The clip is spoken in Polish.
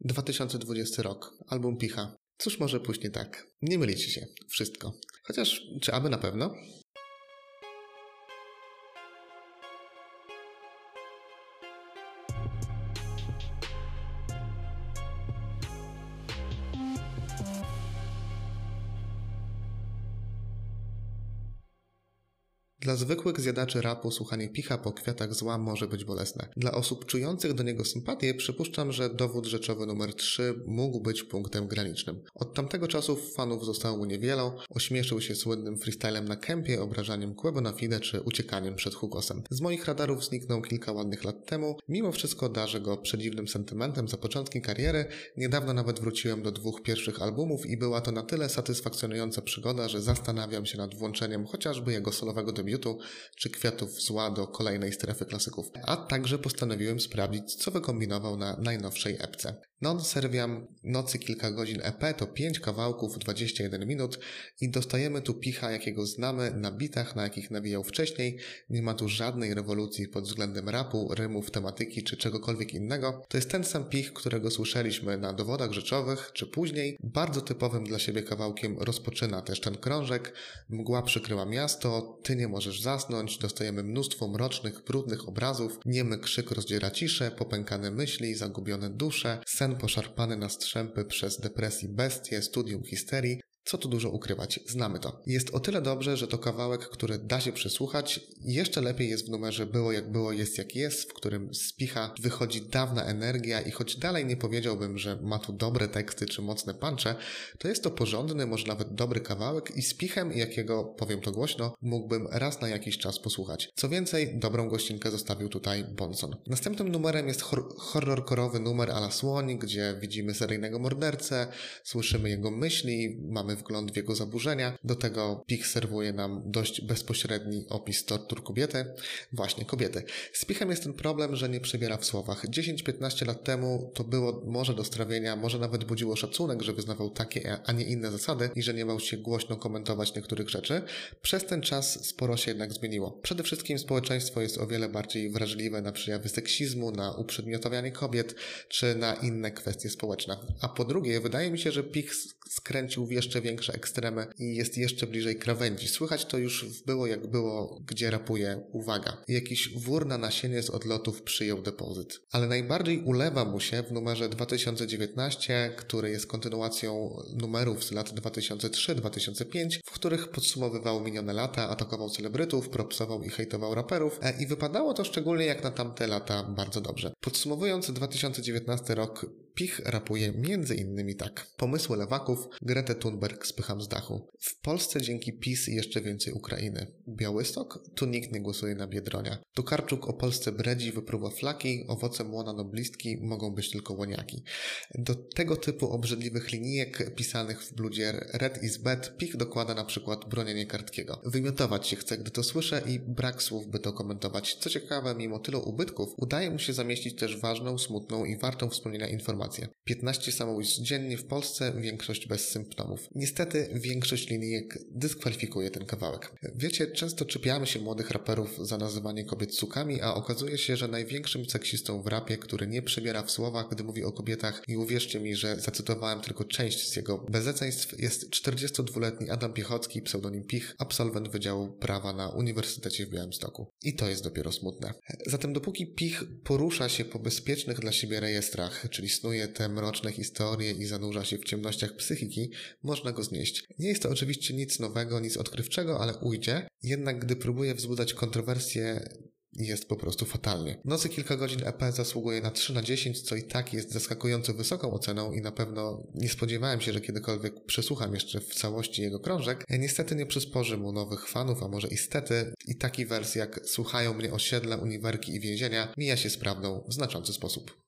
2020 rok. Album Picha. Cóż może pójść nie tak? Nie mylicie się. Wszystko. Chociaż, czy aby na pewno? Dla zwykłych zjadaczy rapu słuchanie picha po kwiatach zła może być bolesne. Dla osób czujących do niego sympatię przypuszczam, że dowód rzeczowy numer 3 mógł być punktem granicznym. Od tamtego czasu fanów zostało mu niewielu, ośmieszył się słynnym freestylem na kępie, obrażaniem Quebo na fide czy uciekaniem przed Hugosem. Z moich radarów zniknął kilka ładnych lat temu, mimo wszystko darzę go przedziwnym sentymentem za początki kariery, niedawno nawet wróciłem do dwóch pierwszych albumów i była to na tyle satysfakcjonująca przygoda, że zastanawiam się nad włączeniem chociażby jego solowego debiutu czy kwiatów zła do kolejnej strefy klasyków. A także postanowiłem sprawdzić, co wykombinował na najnowszej epce. Non Serviam Nocy kilka godzin EP to 5 kawałków 21 minut i dostajemy tu picha, jakiego znamy na bitach, na jakich nawijał wcześniej. Nie ma tu żadnej rewolucji pod względem rapu, rymów, tematyki czy czegokolwiek innego. To jest ten sam pich, którego słyszeliśmy na dowodach rzeczowych czy później. Bardzo typowym dla siebie kawałkiem rozpoczyna też ten krążek. Mgła przykryła miasto, ty nie możesz zasnąć, dostajemy mnóstwo mrocznych, brudnych obrazów, niemy krzyk rozdziera ciszę, popękane myśli, zagubione dusze, sen Ten poszarpany na strzępy przez depresji bestie, studium histerii, co tu dużo ukrywać, znamy to. Jest o tyle dobrze, że to kawałek, który da się przysłuchać. Jeszcze lepiej jest w numerze Było jak było, jest jak jest, w którym z picha wychodzi dawna energia i choć dalej nie powiedziałbym, że ma tu dobre teksty czy mocne puncze, to jest to porządny, może nawet dobry kawałek i z pichem, jakiego, powiem to głośno, mógłbym raz na jakiś czas posłuchać. Co więcej, dobrą gościnkę zostawił tutaj Bonson. Następnym numerem jest hor horrorkorowy numer Ala Słoń, gdzie widzimy seryjnego mordercę, słyszymy jego myśli, mamy wgląd w jego zaburzenia. Do tego Pich serwuje nam dość bezpośredni opis tortur kobiety. Właśnie, kobiety. Z Pichem jest ten problem, że nie przebiera w słowach. 10-15 lat temu to było może do strawienia, może nawet budziło szacunek, że wyznawał takie, a nie inne zasady i że nie bał się głośno komentować niektórych rzeczy. Przez ten czas sporo się jednak zmieniło. Przede wszystkim społeczeństwo jest o wiele bardziej wrażliwe na przejawy seksizmu, na uprzedmiotowianie kobiet, czy na inne kwestie społeczne. A po drugie, wydaje mi się, że Pich skręcił w jeszcze większe ekstremy i jest jeszcze bliżej krawędzi. Słychać to już było jak było, gdzie rapuje uwaga. Jakiś wór na nasienie z odlotów przyjął depozyt. Ale najbardziej ulewa mu się w numerze 2019, który jest kontynuacją numerów z lat 2003-2005, w których podsumowywał minione lata, atakował celebrytów, propsował i hejtował raperów e, i wypadało to szczególnie jak na tamte lata bardzo dobrze. Podsumowując 2019 rok, Pich rapuje innymi tak. Pomysły lewaków, Gretę Thunberg spycham z dachu. W Polsce dzięki PiS jeszcze więcej Ukrainy. Białystok? Tu nikt nie głosuje na Biedronia. Tukarczuk o Polsce bredzi, wypruwa flaki, owocem łona noblistki mogą być tylko łoniaki. Do tego typu obrzydliwych linijek pisanych w bludzie Red is bad Pich dokłada na przykład bronienie Kartkiego. Wymiotować się chce, gdy to słyszę i brak słów, by to komentować. Co ciekawe, mimo tylu ubytków, udaje mu się zamieścić też ważną, smutną i wartą wspomnienia informację. 15 samobójstw dziennie w Polsce, większość bez symptomów. Niestety większość linijek dyskwalifikuje ten kawałek. Wiecie, często czepiamy się młodych raperów za nazywanie kobiet sukami, a okazuje się, że największym seksistą w rapie, który nie przebiera w słowach, gdy mówi o kobietach i uwierzcie mi, że zacytowałem tylko część z jego bezeceństw, jest 42-letni Adam Piechocki, pseudonim Pich, absolwent Wydziału Prawa na Uniwersytecie w Białymstoku. I to jest dopiero smutne. Zatem dopóki Pich porusza się po bezpiecznych dla siebie rejestrach, czyli snuje te mroczne historie i zanurza się w ciemnościach psychiki, można go znieść. Nie jest to oczywiście nic nowego, nic odkrywczego, ale ujdzie. Jednak gdy próbuje wzbudzać kontrowersje, jest po prostu fatalnie. Nocy kilka godzin EP zasługuje na 3 na 10, co i tak jest zaskakująco wysoką oceną i na pewno nie spodziewałem się, że kiedykolwiek przesłucham jeszcze w całości jego krążek. Niestety nie przysporzy mu nowych fanów, a może istety i taki wers jak Słuchają mnie osiedla, uniwerki i więzienia mija się z prawdą w znaczący sposób.